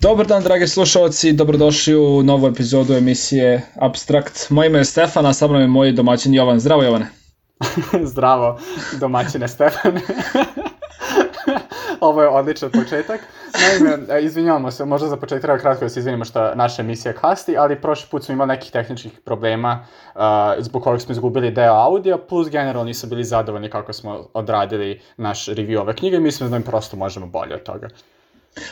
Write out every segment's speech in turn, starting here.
Dobar dan, dragi slušalci, dobrodošli u novu epizodu emisije Abstrakt. Moje ime je Stefan, a sa mnom je moj domaćin Jovan. Zdravo, Jovane. Zdravo, domaćine Stefan. Ovo je odličan početak. Naime, e, izvinjavamo se, možda za početak treba kratko da se izvinimo što naša emisija kasti, ali prošli put smo imali nekih tehničkih problema uh, zbog kojeg smo izgubili deo audio, plus generalno nisu bili zadovoljni kako smo odradili naš review ove knjige i mislim da im prosto možemo bolje od toga.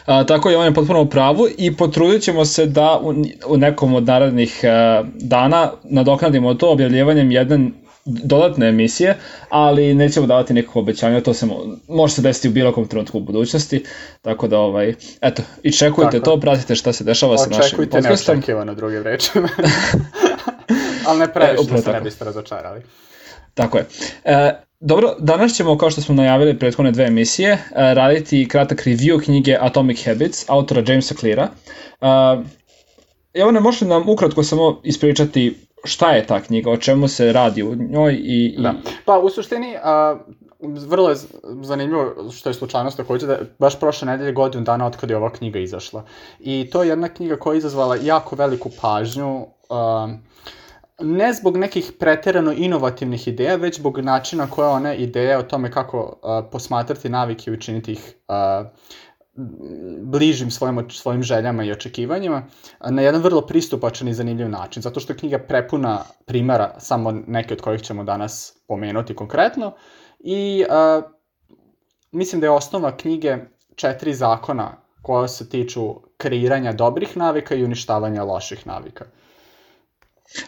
A, tako je, on je potpuno u pravu i potrudit ćemo se da u, u nekom od narednih uh, dana nadoknadimo to objavljivanjem jedan dodatne emisije, ali nećemo davati nekog obećanja, to se mo može se desiti u bilo kom trenutku u budućnosti, tako da ovaj, eto, i čekujte tako. to, pratite šta se dešava sa našim podcastom. Očekujte neočekivano drugim rečima. ali ne previše e, da se ne biste razočarali. Tako je. E, dobro, danas ćemo, kao što smo najavili prethodne dve emisije, e, raditi kratak review knjige Atomic Habits, autora Jamesa Cleara. E, Evo ne možete nam ukratko samo ispričati šta je ta knjiga, o čemu se radi u njoj i... i... Da. Pa u suštini, a, vrlo je zanimljivo što je slučajnost takođe da baš prošle nedelje godinu dana od kada je ova knjiga izašla. I to je jedna knjiga koja je izazvala jako veliku pažnju, a, ne zbog nekih preterano inovativnih ideja, već zbog načina koje one ideje o tome kako a, posmatrati navike i učiniti ih a, bližim svojim, svojim željama i očekivanjima na jedan vrlo pristupačan i zanimljiv način, zato što je knjiga prepuna primera, samo neke od kojih ćemo danas pomenuti konkretno, i a, mislim da je osnova knjige četiri zakona koja se tiču kreiranja dobrih navika i uništavanja loših navika.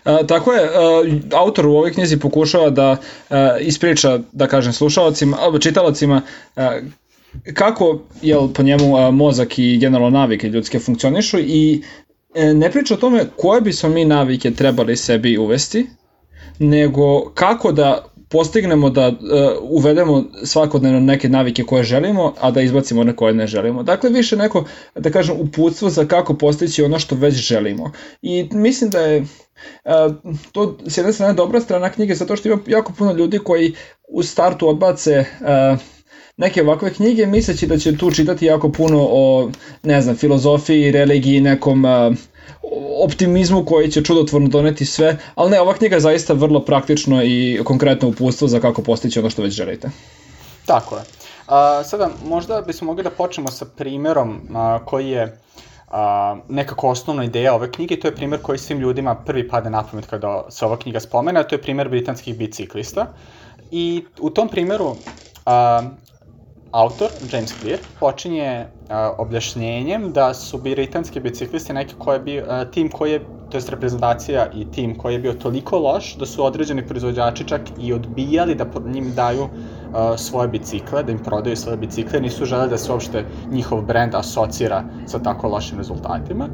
A, tako je, a, autor u ovoj knjizi pokušava da a, ispriča, da kažem, slušalcima, čitalicima kako jel, po njemu a, mozak i generalno navike ljudske funkcionišu i e, ne priča o tome koje bi smo mi navike trebali sebi uvesti, nego kako da postignemo da uh, uvedemo svakodnevno neke navike koje želimo, a da izbacimo one koje ne želimo. Dakle, više neko, da kažem, uputstvo za kako postići ono što već želimo. I mislim da je uh, to s jedne strane dobra strana knjige, zato što ima jako puno ljudi koji u startu odbace uh, neke ovakve knjige misleći da će tu čitati jako puno o, ne znam, filozofiji, religiji, nekom uh, optimizmu koji će čudotvorno doneti sve, ali ne, ova knjiga je zaista vrlo praktično i konkretno uputstvo za kako postići ono što već želite. Tako je. Uh, sada, možda bismo mogli da počnemo sa primerom uh, koji je a, nekako osnovna ideja ove knjige, to je primer koji svim ljudima prvi pada na pamet kada se ova knjiga spomene, a to je primer britanskih biciklista. I u tom primeru a, autor, James Clear, počinje a, objašnjenjem da su britanski biciklisti neki koji je bio, tim koji je, to je reprezentacija i tim koji je bio toliko loš da su određeni proizvođači čak i odbijali da njim daju svoje bicikle, da im prodaju svoje bicikle, nisu želeli da se uopšte njihov brend asocira sa tako lošim rezultatima.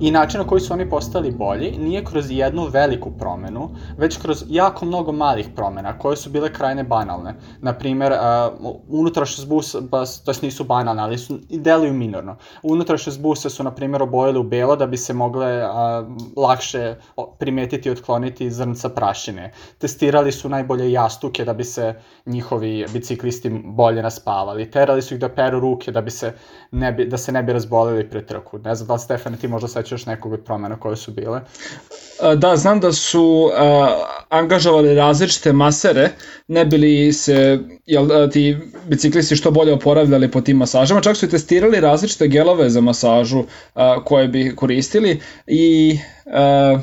I način na koji su oni postali bolji nije kroz jednu veliku promenu, već kroz jako mnogo malih promena, koje su bile krajne banalne. Naprimer, unutrašnjost busa, to nisu banalne, ali su, deluju minorno. Unutrašnjost busa su, na primjer, obojili u belo da bi se mogle lakše primetiti i otkloniti zrnca prašine. Testirali su najbolje jastuke da bi se njihovi biciklisti bolje naspavali. Terali su ih da peru ruke da, bi se ne bi, da se ne bi razbolili pre trku. Ne znam da li Stefane ti možda sećaš nekog od promena koje su bile? Da, znam da su uh, angažovali različite masere, ne bili se jel, ti biciklisti što bolje oporavljali po tim masažama, čak su i testirali različite gelove za masažu uh, koje bi koristili i uh,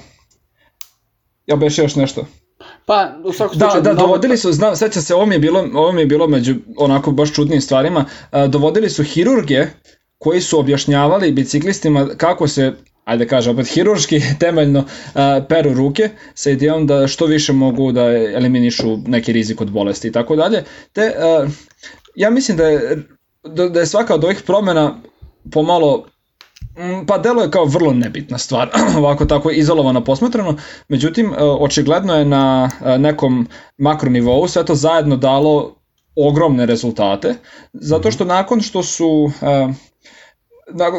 ja beš još nešto. Pa, u svakom da, slučaju... Da, da, dovodili su, znam, seća se, ovo mi je bilo, ovo mi je bilo među onako baš čudnim stvarima, dovodili su hirurge koji su objašnjavali biciklistima kako se ajde kažem, opet hirurški temeljno uh, peru ruke sa idejom da što više mogu da eliminišu neki rizik od bolesti i tako dalje. Te, uh, ja mislim da je, da, da je svaka od ovih promena pomalo pa delo je kao vrlo nebitna stvar, ovako tako izolovano posmatrano, međutim, e, očigledno je na e, nekom makronivou sve to zajedno dalo ogromne rezultate, zato što nakon što su uh,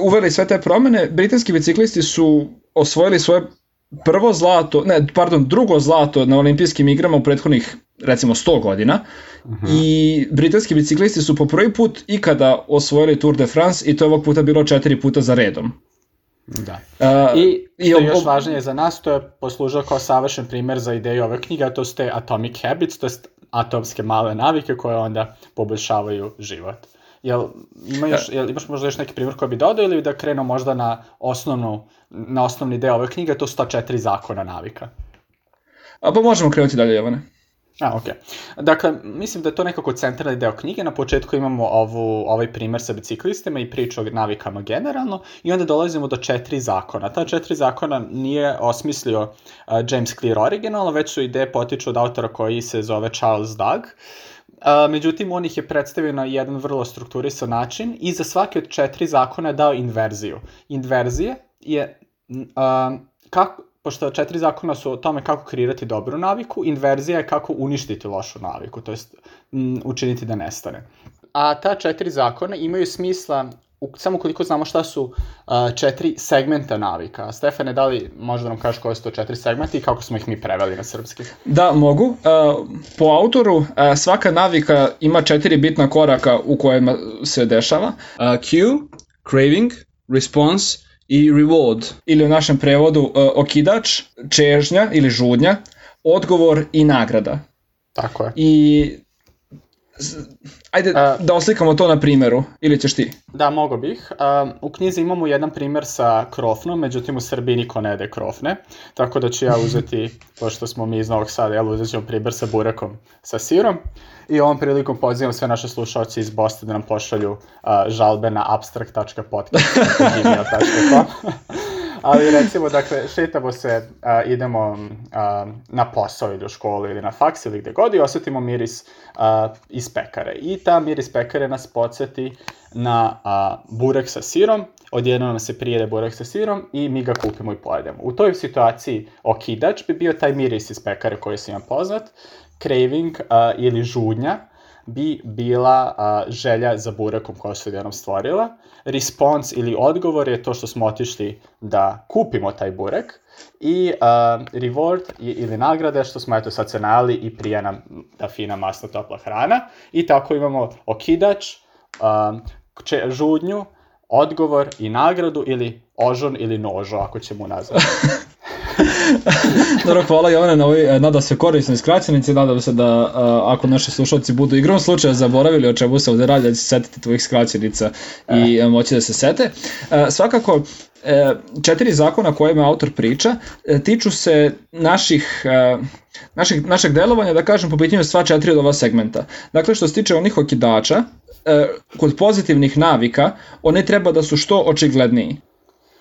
uveli sve te promene, britanski biciklisti su osvojili svoje prvo zlato, ne, pardon, drugo zlato na olimpijskim igrama u prethodnih recimo 100 godina uh -huh. i britanski biciklisti su po prvi put ikada osvojili Tour de France i to je ovog puta bilo četiri puta za redom. Da. Uh, I što je još važnije za nas, to je poslužao kao savršen primer za ideju ove knjige, a to su te Atomic Habits, to je atomske male navike koje onda poboljšavaju život. Jel, ima još, jel imaš možda još neki primjer koji bi dodao ili da krenu možda na, osnovnu, na osnovni deo ove knjige, to su ta četiri zakona navika? A pa možemo krenuti dalje, Jovane. A, ok. Dakle, mislim da je to nekako centralni deo knjige. Na početku imamo ovu, ovaj primer sa biciklistima i priču o navikama generalno i onda dolazimo do četiri zakona. Ta četiri zakona nije osmislio uh, James Clear originalno, već su ideje potiču od autora koji se zove Charles Doug. Uh, međutim, on ih je predstavio na jedan vrlo strukturisan način i za svaki od četiri zakona je dao inverziju. Inverzije je uh, kako, pošto četiri zakona su o tome kako kreirati dobru naviku, inverzija je kako uništiti lošu naviku, to jest učiniti da nestane. A ta četiri zakona imaju smisla u, samo koliko znamo šta su uh, četiri segmenta navika. Stefane, da li možda nam kažeš koje su to četiri segmenta i kako smo ih mi preveli na srpski? Da, mogu. Uh, po autoru uh, svaka navika ima četiri bitna koraka u kojima se dešava. Uh, cue, craving, response i reward. Ili u našem prevodu uh, okidač, čežnja ili žudnja, odgovor i nagrada. Tako je. I Ajde uh, da oslikamo to na primeru, ili ćeš ti? Da, mogo bih. Uh, u knjizi imamo jedan primer sa krofnom, međutim u Srbiji niko ne jede krofne, tako da ću ja uzeti, pošto smo mi iz Novog Sada, jel, uzet ćemo primer sa burakom sa sirom i ovom prilikom pozivam sve naše slušalce iz Bosta da nam pošalju uh, žalbe na abstract.podcast.gmail.com Ali recimo, dakle, šetamo se, a, idemo a, na posao ili u školu ili na faks ili gde god i osetimo miris a, iz pekare. I ta miris pekare nas podsjeti na a, burek sa sirom, odjedno nam se prijede burek sa sirom i mi ga kupimo i pojedemo. U toj situaciji okidač bi bio taj miris iz pekare koji se ima poznat, craving a, ili žudnja, bi bila a, želja za burekom koja se odjednom stvorila. Response ili odgovor je to što smo otišli da kupimo taj burek. I a, reward ili nagrade što smo eto sad se najali i prije nam ta fina masna topla hrana. I tako imamo okidač, a, če, žudnju, odgovor i nagradu ili ožon ili nožo ako ćemo nazvati. Dobro, hvala Jovane na ovoj, nada se korisnoj skraćenici, nadam se da ako naši slušalci budu igrom slučaja zaboravili o čemu se ovde radi, da će se setiti tvojih skraćenica i e. moći da se sete. Svakako, e, četiri zakona kojima autor priča e, tiču se naših, naših, našeg delovanja, da kažem, po pitanju sva četiri od ova segmenta. Dakle, što se tiče onih okidača, kod pozitivnih navika, one treba da su što očigledniji.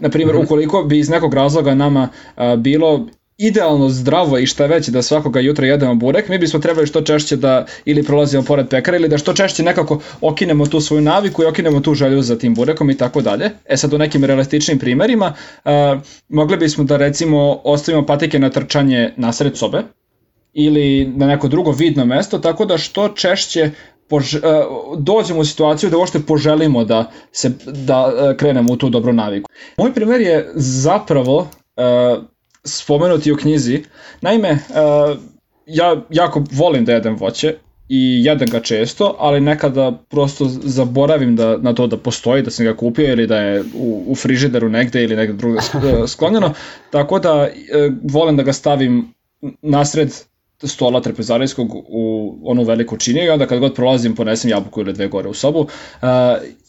Na primjer, mm -hmm. ukoliko bi iz nekog razloga nama a, bilo idealno zdravo i šta već da svakoga jutra jedemo burek, mi bismo trebali što češće da ili prolazimo pored pekara ili da što češće nekako okinemo tu svoju naviku i okinemo tu želju za tim burekom i tako dalje. E sad u nekim realističnim primerima a, mogli bismo da recimo ostavimo patike na trčanje nasred sobe ili na neko drugo vidno mesto, tako da što češće pož, uh, dođemo u situaciju da uopšte poželimo da se da uh, krenemo u tu dobru naviku. Moj primer je zapravo uh, spomenuti u knjizi. Naime, uh, ja jako volim da jedem voće i jedem ga često, ali nekada prosto zaboravim da, na to da postoji, da sam ga kupio ili da je u, u frižideru negde ili negde drugo sklonjeno, tako da uh, volim da ga stavim nasred stola trepezarijskog u onu veliku činiju i onda kad god prolazim ponesem jabuku ili dve gore u sobu. Uh,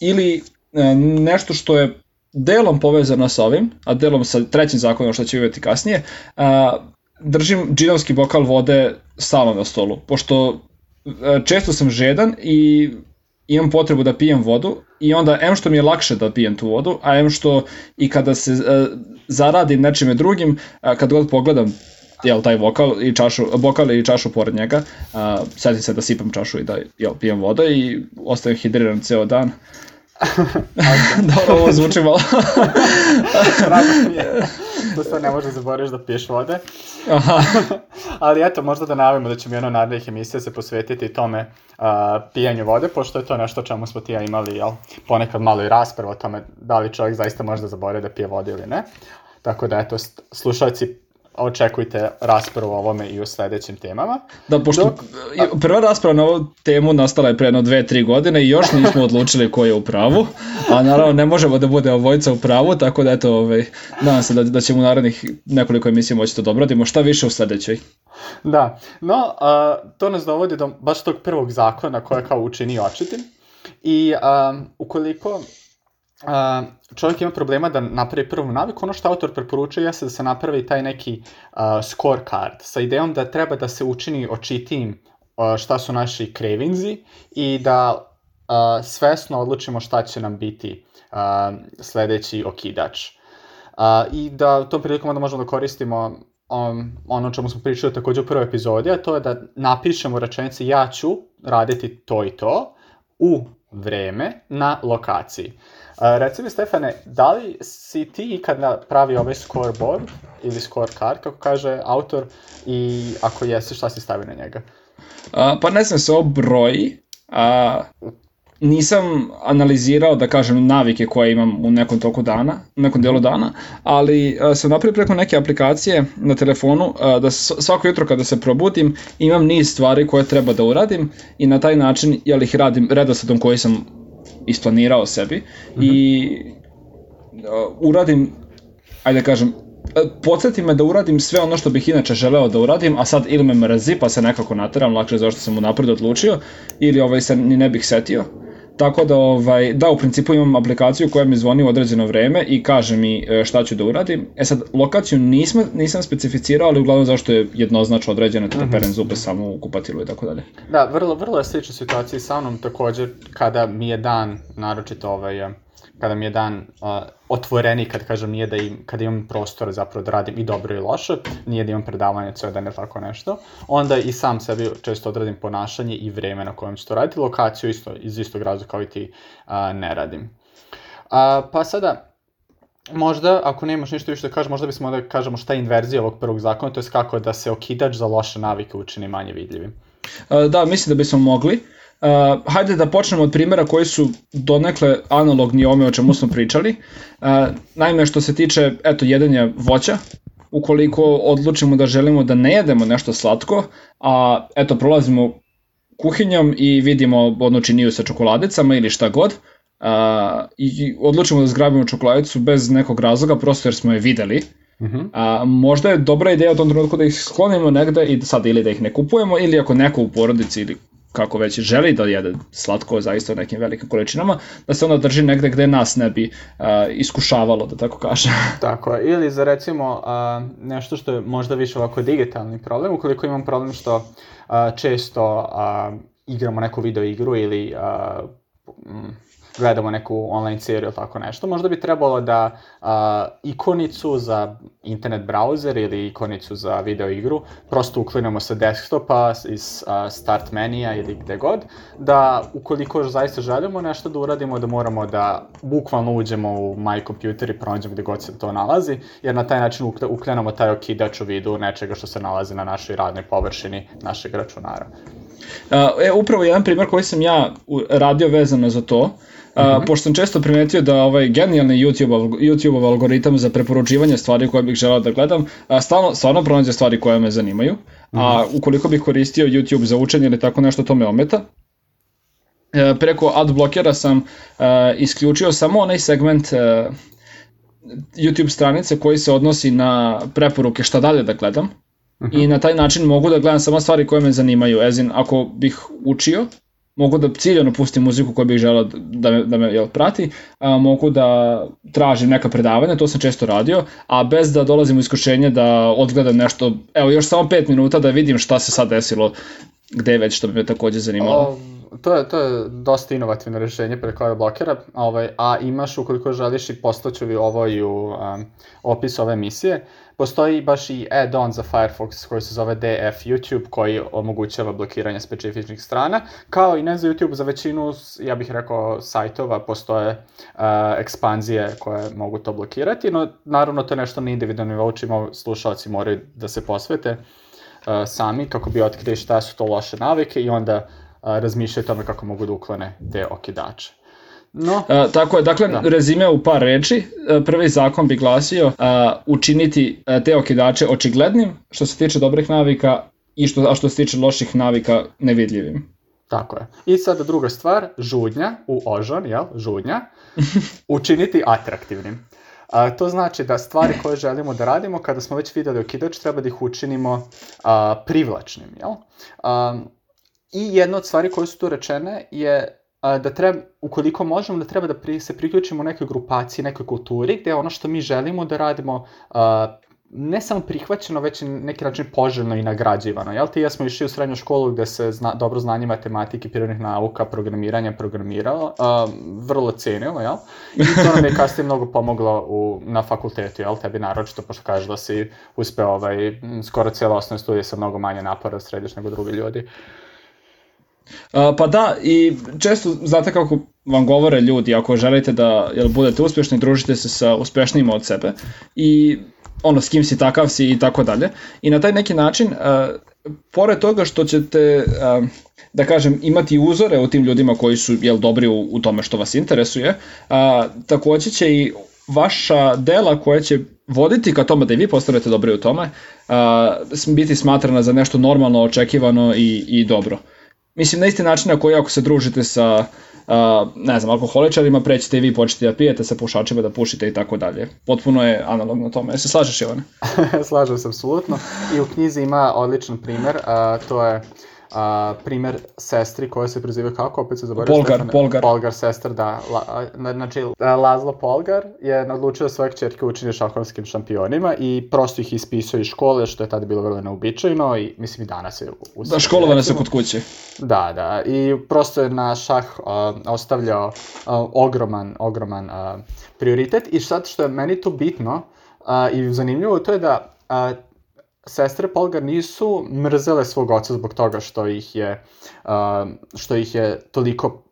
ili uh, nešto što je delom povezano sa ovim, a delom sa trećim zakonom što će vidjeti kasnije, uh, držim džinovski bokal vode stalno na stolu, pošto često sam žedan i imam potrebu da pijem vodu i onda em što mi je lakše da pijem tu vodu, a em što i kada se zaradim nečime drugim, kad god pogledam jel, taj vokal i čašu, bokal i čašu pored njega. Uh, setim se da sipam čašu i da jel, pijem voda i ostajem hidriran ceo dan. Dobro, ovo zvuči malo. to sve ne može da zaboraviš da piješ vode. Aha. Ali eto, možda da navimo da ćemo jedno narednih emisija se posvetiti tome uh, pijanju vode, pošto je to nešto čemu smo ti ja imali, jel, ponekad malo i raspravo o tome da li čovjek zaista može da zaboravi da pije vode ili ne. Tako da, eto, slušalci, očekujte raspravu o ovome i u sledećim temama. Da, pošto Dok... prva rasprava na ovu temu nastala je pre jedno dve, tri godine i još nismo odlučili ko je u pravu, a naravno ne možemo da bude ovojca u pravu, tako da eto, ovaj, nadam se da, da ćemo u narednih nekoliko emisija moći to dobrodimo, da šta više u sledećoj. Da, no, a, to nas dovodi do baš tog prvog zakona koja kao učini očitim. I a, ukoliko čovjek ima problema da napravi prvu naviku, ono što autor preporučuje jeste da se napravi taj neki a, scorecard sa idejom da treba da se učini očitijim a, šta su naši krevinzi i da a, svesno odlučimo šta će nam biti a, sledeći okidač. A, I da u tom prilikom onda možemo da koristimo um, ono čemu smo pričali takođe u prvoj epizodi, a to je da napišemo rečenici ja ću raditi to i to u vreme na lokaciji. Uh, reci mi, Stefane, da li si ti ikad napravi ovaj scoreboard ili scorecard, kako kaže autor, i ako jesi, šta si stavio na njega? Uh, pa ne znam se o broji, a nisam analizirao, da kažem, navike koje imam u nekom toku dana, u nekom delu dana, ali uh, sam napravio preko neke aplikacije na telefonu uh, da svako jutro kada se probudim imam niz stvari koje treba da uradim i na taj način jel ih radim redosledom koji sam isplanirao sebi mm -hmm. i uh, uradim, ajde da kažem, podsjeti me da uradim sve ono što bih inače želeo da uradim, a sad ili me mrzi pa se nekako nateram lakše zašto sam mu napred odlučio, ili ovaj se ni ne bih setio. Tako da, ovaj, da, u principu imam aplikaciju koja mi zvoni u određeno vreme i kaže mi e, šta ću da uradim. E sad, lokaciju nisam, nisam specificirao, ali uglavnom zašto je jednoznačno određeno da perem mhm. zube samo u kupatilu i tako dalje. Da, vrlo, vrlo je slična situacija sa mnom takođe kada mi je dan, naročito ovaj, kada mi je dan uh, otvoreni, kad kažem nije da im, kada imam prostor zapravo da radim i dobro i loše, nije da imam predavanje ceo dan ili tako nešto, onda i sam sebi često odradim ponašanje i vreme na kojem ću to raditi, lokaciju isto, iz istog razloga kao i ti uh, ne radim. Uh, pa sada, možda, ako nemaš ništa više da kažeš, možda bismo da kažemo šta je inverzija ovog prvog zakona, to je kako da se okidač za loše navike učini manje vidljivim. Da, mislim da bismo mogli. Uh, Uh, hajde da počnemo od primjera koji su donekle analogni ome o čemu smo pričali. Uh, naime, što se tiče eto, jedenja voća, ukoliko odlučimo da želimo da ne jedemo nešto slatko, a eto, prolazimo kuhinjom i vidimo ono činiju sa čokoladicama ili šta god, uh, i odlučimo da zgrabimo čokoladicu bez nekog razloga, prosto jer smo je videli, Uh -huh. A, možda je dobra ideja u tom trenutku da ih sklonimo negde i sad ili da ih ne kupujemo ili ako neko u porodici ili kako već želi da jede slatko zaista u nekim velikim količinama, da se onda drži negde gde nas ne bi uh, iskušavalo, da tako kažem. Tako je, ili za recimo uh, nešto što je možda više ovako digitalni problem, ukoliko imam problem što uh, često uh, igramo neku video igru ili uh, gledamo neku online seriju ili tako nešto, možda bi trebalo da a, ikonicu za internet browser ili ikonicu za video igru prosto uklinemo sa desktopa iz a, start menija ili gde god, da ukoliko zaista želimo nešto da uradimo, da moramo da bukvalno uđemo u My Computer i pronađemo gde god se to nalazi, jer na taj način uklenemo taj okidač u vidu nečega što se nalazi na našoj radnoj površini našeg računara. E, upravo jedan primjer koji sam ja radio vezano za to, Uh, mm -hmm. Pošto sam često primetio da ovaj genijalni YouTube, YouTube algoritam za preporučivanje stvari koje bih želeo da gledam, a, stalno, stvarno pronađe stvari koje me zanimaju, mm -hmm. a mhm. ukoliko bih koristio YouTube za učenje ili tako nešto, to me ometa. E, preko adblokera sam e, isključio samo onaj segment e, YouTube stranice koji se odnosi na preporuke šta dalje da gledam. Uh -huh. I na taj način mogu da gledam samo stvari koje me zanimaju. Ezin, ako bih učio, mogu da ciljano pustim muziku koju bih želao da me, da me jel, prati, a, mogu da tražim neka predavanja, to sam često radio, a bez da dolazim u iskušenje da odgledam nešto, evo još samo 5 minuta da vidim šta se sad desilo, gde već što bi me takođe zanimalo. O, to je, to je dosta inovativno rešenje preko blokera, ovaj, a imaš ukoliko želiš i postaću vi ovo i u um, opisu ove emisije, Postoji baš i add-on za Firefox koji se zove DF YouTube koji omogućava blokiranje specifičnih strana, kao i ne za YouTube, za većinu, ja bih rekao, sajtova postoje uh, ekspanzije koje mogu to blokirati, no naravno to je nešto na individualnom nivou slušalci moraju da se posvete uh, sami kako bi otkrili šta su to loše navike i onda uh, razmišljaju tome kako mogu da uklone te okidače. No. A, tako je, dakle, da. rezime u par reči. Prvi zakon bi glasio a, učiniti te okidače očiglednim što se tiče dobrih navika i što, a što se tiče loših navika nevidljivim. Tako je. I sada druga stvar, žudnja u ožon, jel, žudnja, učiniti atraktivnim. A, to znači da stvari koje želimo da radimo, kada smo već videli okidač, treba da ih učinimo a, privlačnim, jel? A, I jedna od stvari koje su tu rečene je a, da treba, ukoliko možemo, da treba da pri, se priključimo nekoj grupaciji, nekoj kulturi, gde ono što mi želimo da radimo a, ne samo prihvaćeno, već i neki način poželjno i nagrađivano. Jel ti ja smo išli u srednju školu gde se zna, dobro znanje matematike, prirodnih nauka, programiranja programiralo, uh, vrlo cenilo, jel? I to nam je kasnije mnogo pomoglo u, na fakultetu, jel? Tebi naročito, pošto kažeš da si uspeo ovaj, skoro cijela osnovne studije sa mnogo manje napora da središ nego drugi ljudi. Uh, pa da, i često, znate kako vam govore ljudi, ako želite da jel, budete uspešni, družite se sa uspešnijima od sebe. I ono s kim si takav si i tako dalje. I na taj neki način, uh, pored toga što ćete, uh, da kažem, imati uzore u tim ljudima koji su jel, dobri u, u tome što vas interesuje, uh, takođe će i vaša dela koja će voditi ka tome da i vi postanete dobri u tome, uh, biti smatrana za nešto normalno, očekivano i, i dobro. Mislim, na isti način na koji ako se družite sa uh, ne znam, alkoholičarima, prećete i vi početi da pijete sa pušačima, da pušite i tako dalje. Potpuno je analogno tome. Se slažeš, Ivane? Slažem se, apsolutno. I u knjizi ima odličan primer, a, to je a, primer sestri koja se preziva kako, opet se zaboravio Polgar, Stefan, Polgar. Polgar sestra, da. La, znači, Lazlo Polgar je odlučio da svoje čerke učini šahovskim šampionima i prosto ih ispisao iz škole, što je tada bilo vrlo neobičajno i mislim i danas je u Da, školovane su kod kuće. Da, da. I prosto je na šah uh, ostavljao uh, ogroman, ogroman uh, prioritet i sad što je meni to bitno uh, i zanimljivo, to je da sestre Polgar nisu mrzele svog oca zbog toga što ih je, uh, što ih je toliko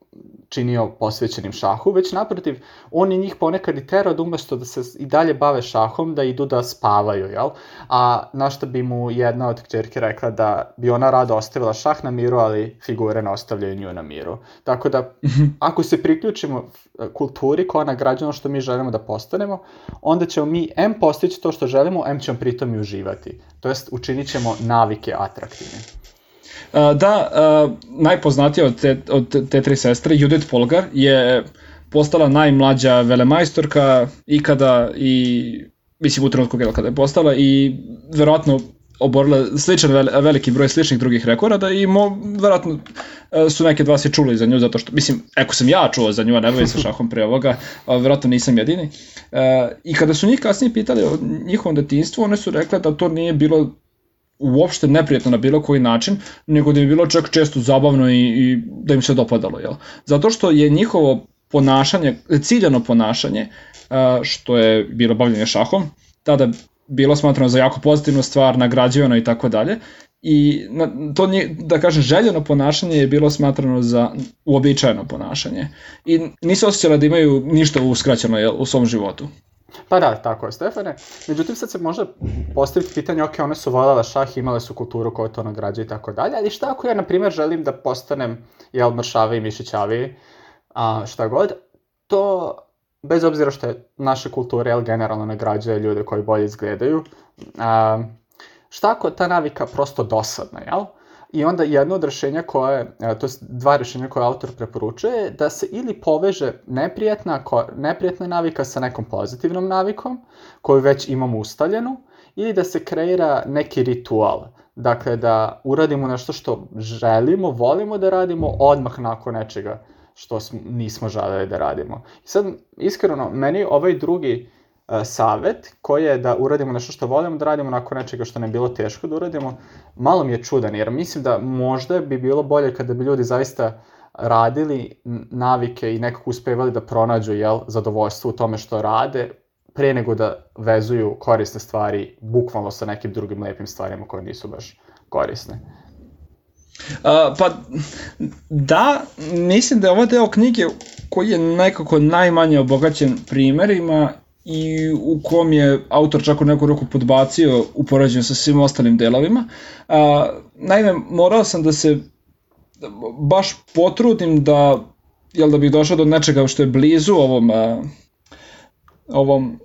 činio posvećenim šahu, već naprotiv, on je njih ponekad i terao da umesto da se i dalje bave šahom, da idu da spavaju, jel? A na što bi mu jedna od kćerke rekla da bi ona rado ostavila šah na miru, ali figure ne ostavljaju nju na miru. Tako da, mhm. ako se priključimo kulturi koja nagrađa ono što mi želimo da postanemo, onda ćemo mi M postići to što želimo, M ćemo pritom i uživati. To jest, učinit ćemo navike atraktivne. Da, najpoznatija od te, od te tri sestre, Judith Polgar, je postala najmlađa velemajstorka ikada i mislim u trenutku kada je postala i verovatno oborila sličan veliki broj sličnih drugih rekorda i mo, verovatno su neke dva se čuli za nju zato što, mislim, ako sam ja čuo za nju, a ne bavim se šahom pre ovoga, verovatno nisam jedini. I kada su njih kasnije pitali o njihovom detinstvu, one su rekle da to nije bilo uopšte neprijetno na bilo koji način, nego da je bilo čak često zabavno i, i da im se dopadalo. Jel? Zato što je njihovo ponašanje, ciljano ponašanje, što je bilo bavljanje šahom, tada bilo smatrano za jako pozitivnu stvar, nagrađivano i tako dalje. I to nije, da kažem, željeno ponašanje je bilo smatrano za uobičajeno ponašanje. I nisu osjećali da imaju ništa uskraćeno jel, u svom životu. Pa da, tako je, Stefane. Međutim, sad se može postaviti pitanje, ok, one su voljela šah, imale su kulturu koja to nagrađuje i tako dalje, ali šta ako ja, na primjer, želim da postanem, jel, mršavi i mišićavi, a, šta god, to, bez obzira što je naša kultura, jel, generalno nagrađuje ljude koji bolje izgledaju, a, šta ako ta navika prosto dosadna, jel? I onda jedno od rešenja koje, e, to je dva rešenja koje autor preporučuje, da se ili poveže neprijatna, neprijatna navika sa nekom pozitivnom navikom, koju već imamo ustaljenu, ili da se kreira neki ritual. Dakle, da uradimo nešto što želimo, volimo da radimo odmah nakon nečega što smo, nismo želeli da radimo. I sad, iskreno, meni ovaj drugi savet koji je da uradimo nešto što volimo, da radimo nakon nečega što ne bilo teško da uradimo, malo mi je čudan, jer mislim da možda bi bilo bolje kada bi ljudi zaista radili navike i nekako uspevali da pronađu jel, zadovoljstvo u tome što rade, pre nego da vezuju korisne stvari bukvalno sa nekim drugim lepim stvarima koje nisu baš korisne. Uh, pa da, mislim da je ovo deo knjige koji je nekako najmanje obogaćen primerima i u kom je autor čak u neku roku podbacio u poređenju sa svim ostalim delovima. A, naime, morao sam da se baš potrudim da jel da bih došao do nečega što je blizu ovom, uh, ovom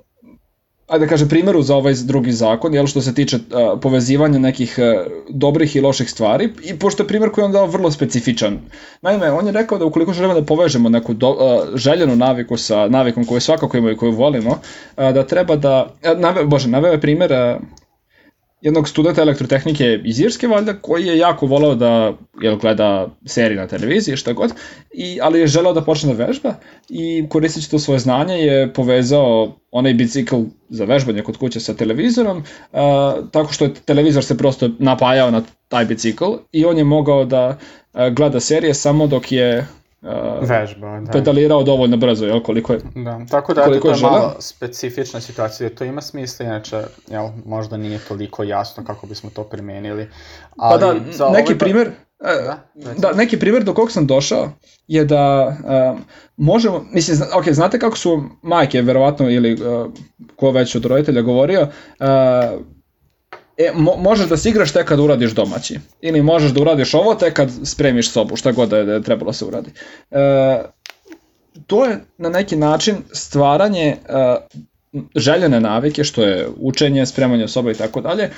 ajde da kažem, primjeru za ovaj drugi zakon, jel, što se tiče uh, povezivanja nekih uh, dobrih i loših stvari, i pošto je primjer koji on dao vrlo specifičan. Naime, on je rekao da ukoliko želimo da povežemo neku do, uh, željenu naviku sa navikom koju svakako imamo i koju volimo, uh, da treba da, uh, nave, bože, naveo je primjer uh, jednog studenta elektrotehnike iz Irske, valjda, koji je jako volao da jel, gleda serije na televiziji, šta god, i, ali je želeo da počne da vežba i koristeći to svoje znanje je povezao onaj bicikl za vežbanje kod kuće sa televizorom, a, tako što je televizor se prosto napajao na taj bicikl i on je mogao da a, gleda serije samo dok je uh, vežba, da. pedalirao dovoljno brzo, jel, koliko je Da, tako da koliko to je malo specifična situacija, to ima smisla, inače, jel, možda nije toliko jasno kako bismo to primenili. Ali pa da, za neki ovaj... primer, e, da, da, neki primer do kog sam došao je da um, možemo, mislim, ok, znate kako su majke, verovatno, ili uh, ko već od roditelja govorio, uh, E, mo, možeš da se igraš tek kad uradiš domaći. Ili možeš da uradiš ovo tek kad spremiš sobu, šta god da je, da je trebalo se uradi. E, to je na neki način stvaranje e, željene navike, što je učenje, spremanje soba i tako dalje,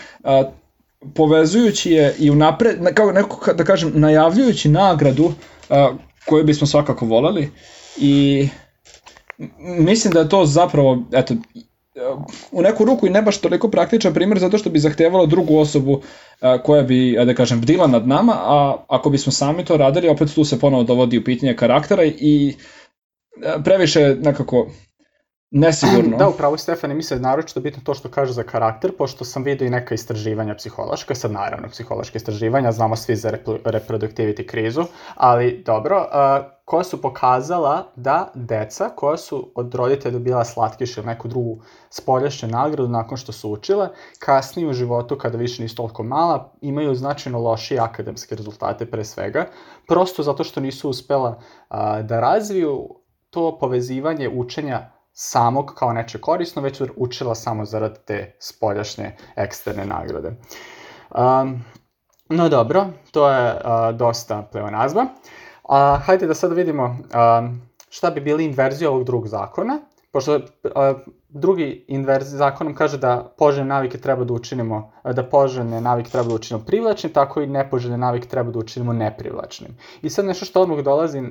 povezujući je i unapred, kao neko da kažem, najavljujući nagradu a, koju bismo svakako voleli i mislim da je to zapravo, eto, u neku ruku i ne baš toliko praktičan primjer zato što bi zahtevalo drugu osobu koja bi, da kažem, bdila nad nama, a ako bismo sami to radili, opet tu se ponovo dovodi u pitanje karaktera i previše nekako nesigurno. Da, upravo Stefane, mi se naročito bitno to što kaže za karakter, pošto sam vidio i neka istraživanja psihološka, sad naravno psihološke istraživanja, znamo svi za reproductivity krizu, ali dobro, uh, koja su pokazala da deca koja su od roditelja bila slatkiš ili neku drugu spoljašnju nagradu nakon što su učile, kasnije u životu kada više nisu toliko mala, imaju značajno lošije akademske rezultate pre svega, prosto zato što nisu uspela uh, da razviju to povezivanje učenja samog kao neče korisno, već učila samo zarad te spoljašnje eksterne nagrade. Um, no dobro, to je uh, dosta pleonazma. A, hajde da sad vidimo um, šta bi bili inverzije ovog drugog zakona, pošto uh, drugi inverz zakonom kaže da poželjne navike treba da učinimo, da poželjne navike treba da učinimo privlačnim, tako i nepoželjne navike treba da učinimo neprivlačnim. I sad nešto što odmah dolazi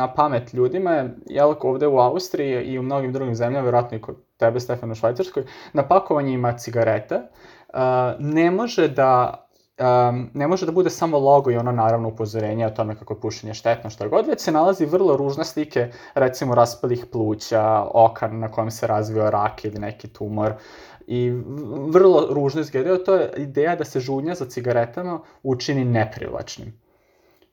na pamet ljudima je, jel, ovde u Austriji i u mnogim drugim zemljama, verovatno i kod tebe, Stefan, u Švajcarskoj, na pakovanjima cigareta uh, ne može da um, ne može da bude samo logo i ono naravno upozorenje o tome kako je pušenje štetno što god, već se nalazi vrlo ružne slike, recimo raspalih pluća, oka na kojem se razvio rak ili neki tumor i vrlo ružno izgledaju, to je ideja da se žunja za cigaretama učini neprivlačnim.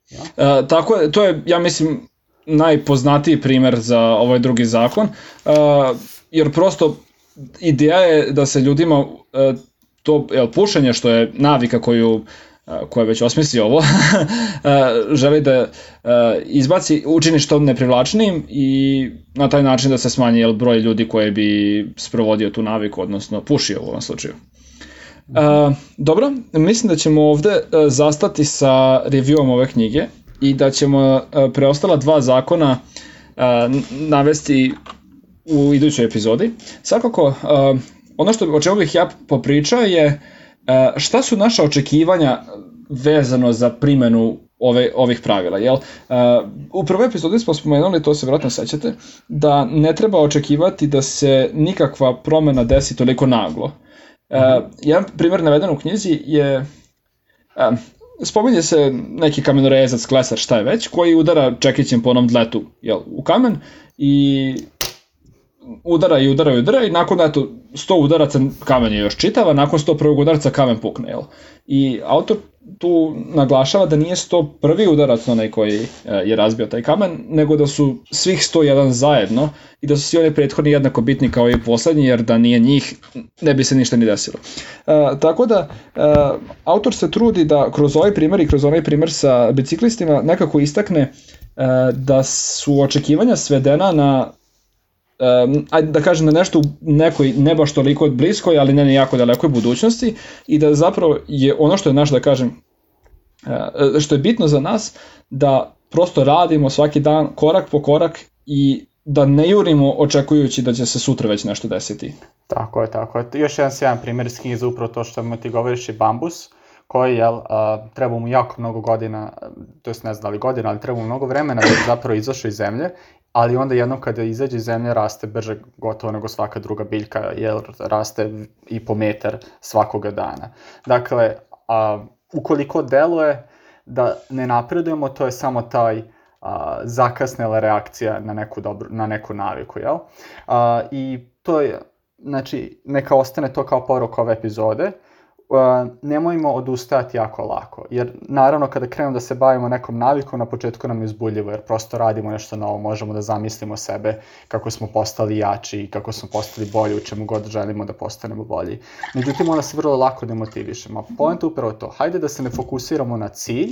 Ja? E, tako je, to je, ja mislim, najpoznatiji primer za ovaj drugi zakon, e, jer prosto ideja je da se ljudima e, to jel, pušenje što je navika koju koja već osmisli ovo, želi da izbaci, učini što neprivlačnijim i na taj način da se smanji jel, broj ljudi koji bi sprovodio tu naviku, odnosno pušio u ovom slučaju. Uh, dobro, mislim da ćemo ovde zastati sa reviewom ove knjige i da ćemo preostala dva zakona navesti u idućoj epizodi. Svakako, ono što, o čemu bih ja popričao je e, šta su naša očekivanja vezano za primenu ove, ovih pravila. Jel? Uh, u prvoj epizodi smo spomenuli, to se vratno sećate, da ne treba očekivati da se nikakva promena desi toliko naglo. Uh, jedan primjer naveden u knjizi je uh, spominje se neki kamenorezac, klesar, šta je već, koji udara čekićem po onom dletu jel, u kamen i udara i udara i udara i nakon eto 100 udaraca kamen je još čitava, nakon 100 prvog udarca kamen pukne, jel? I autor tu naglašava da nije 100 prvi udarac onaj koji e, je razbio taj kamen, nego da su svih 101 zajedno i da su svi oni prethodni jednako bitni kao i poslednji, jer da nije njih ne bi se ništa ni desilo. E, tako da, e, autor se trudi da kroz ovaj primer i kroz onaj primer sa biciklistima nekako istakne e, da su očekivanja svedena na um, ajde da kažem na nešto u nekoj ne baš toliko bliskoj, ali ne jako dalekoj budućnosti i da zapravo je ono što je naš da kažem uh, što je bitno za nas da prosto radimo svaki dan korak po korak i da ne jurimo očekujući da će se sutra već nešto desiti. Tako je, tako je. Još jedan sjajan primjer iz knjize upravo to što ti govoriš je bambus, koji jel, uh, treba mu jako mnogo godina, to jest ne znam da li godina, ali treba mu mnogo vremena da bi zapravo izašao iz zemlje, ali onda jednom kada izađe iz zemlje raste brže gotovo nego svaka druga biljka, jer raste i po metar svakoga dana. Dakle, a, ukoliko deluje da ne napredujemo, to je samo taj a, zakasnela reakcija na neku, dobru, na neku naviku, jel? A, I to je, znači, neka ostane to kao poruk ove epizode, nemojmo odustajati jako lako, jer naravno kada krenemo da se bavimo nekom navikom, na početku nam je uzbuljivo, jer prosto radimo nešto novo, možemo da zamislimo sebe kako smo postali jači i kako smo postali bolji u čemu god želimo da postanemo bolji. Međutim, onda se vrlo lako demotivišemo. Point upravo to, hajde da se ne fokusiramo na cilj,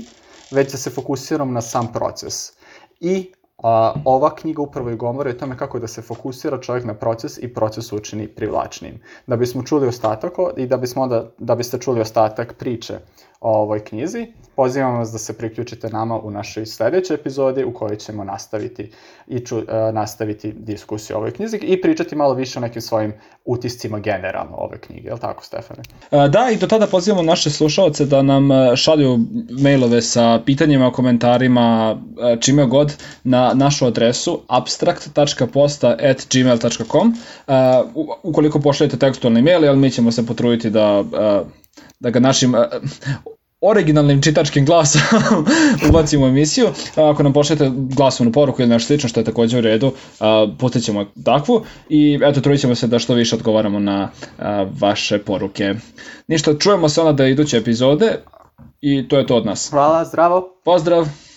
već da se fokusiramo na sam proces. I A, ova knjiga upravo i govori o tome kako da se fokusira čovjek na proces i proces učini privlačnim. Da bismo čuli ostatak i da, bismo onda, da biste čuli ostatak priče o ovoj knjizi, pozivam vas da se priključite nama u našoj sledećoj epizodi u kojoj ćemo nastaviti i ču, uh, nastaviti diskusiju o ovoj knjizi i pričati malo više o nekim svojim utiscima generalno ove knjige, je li tako Stefane? Uh, da, i do tada pozivamo naše slušalce da nam šalju mailove sa pitanjima, komentarima, uh, čime god na našu adresu abstract.posta.gmail.com ukoliko pošaljete tekstualni mail, ali mi ćemo se potruditi da da ga našim originalnim čitačkim glasom ubacimo u emisiju. Ako nam pošljete glasovnu poruku ili nešto slično što je takođe u redu, ćemo takvu i eto trudit ćemo se da što više odgovaramo na vaše poruke. Ništa, čujemo se onda da iduće epizode i to je to od nas. Hvala, zdravo. Pozdrav.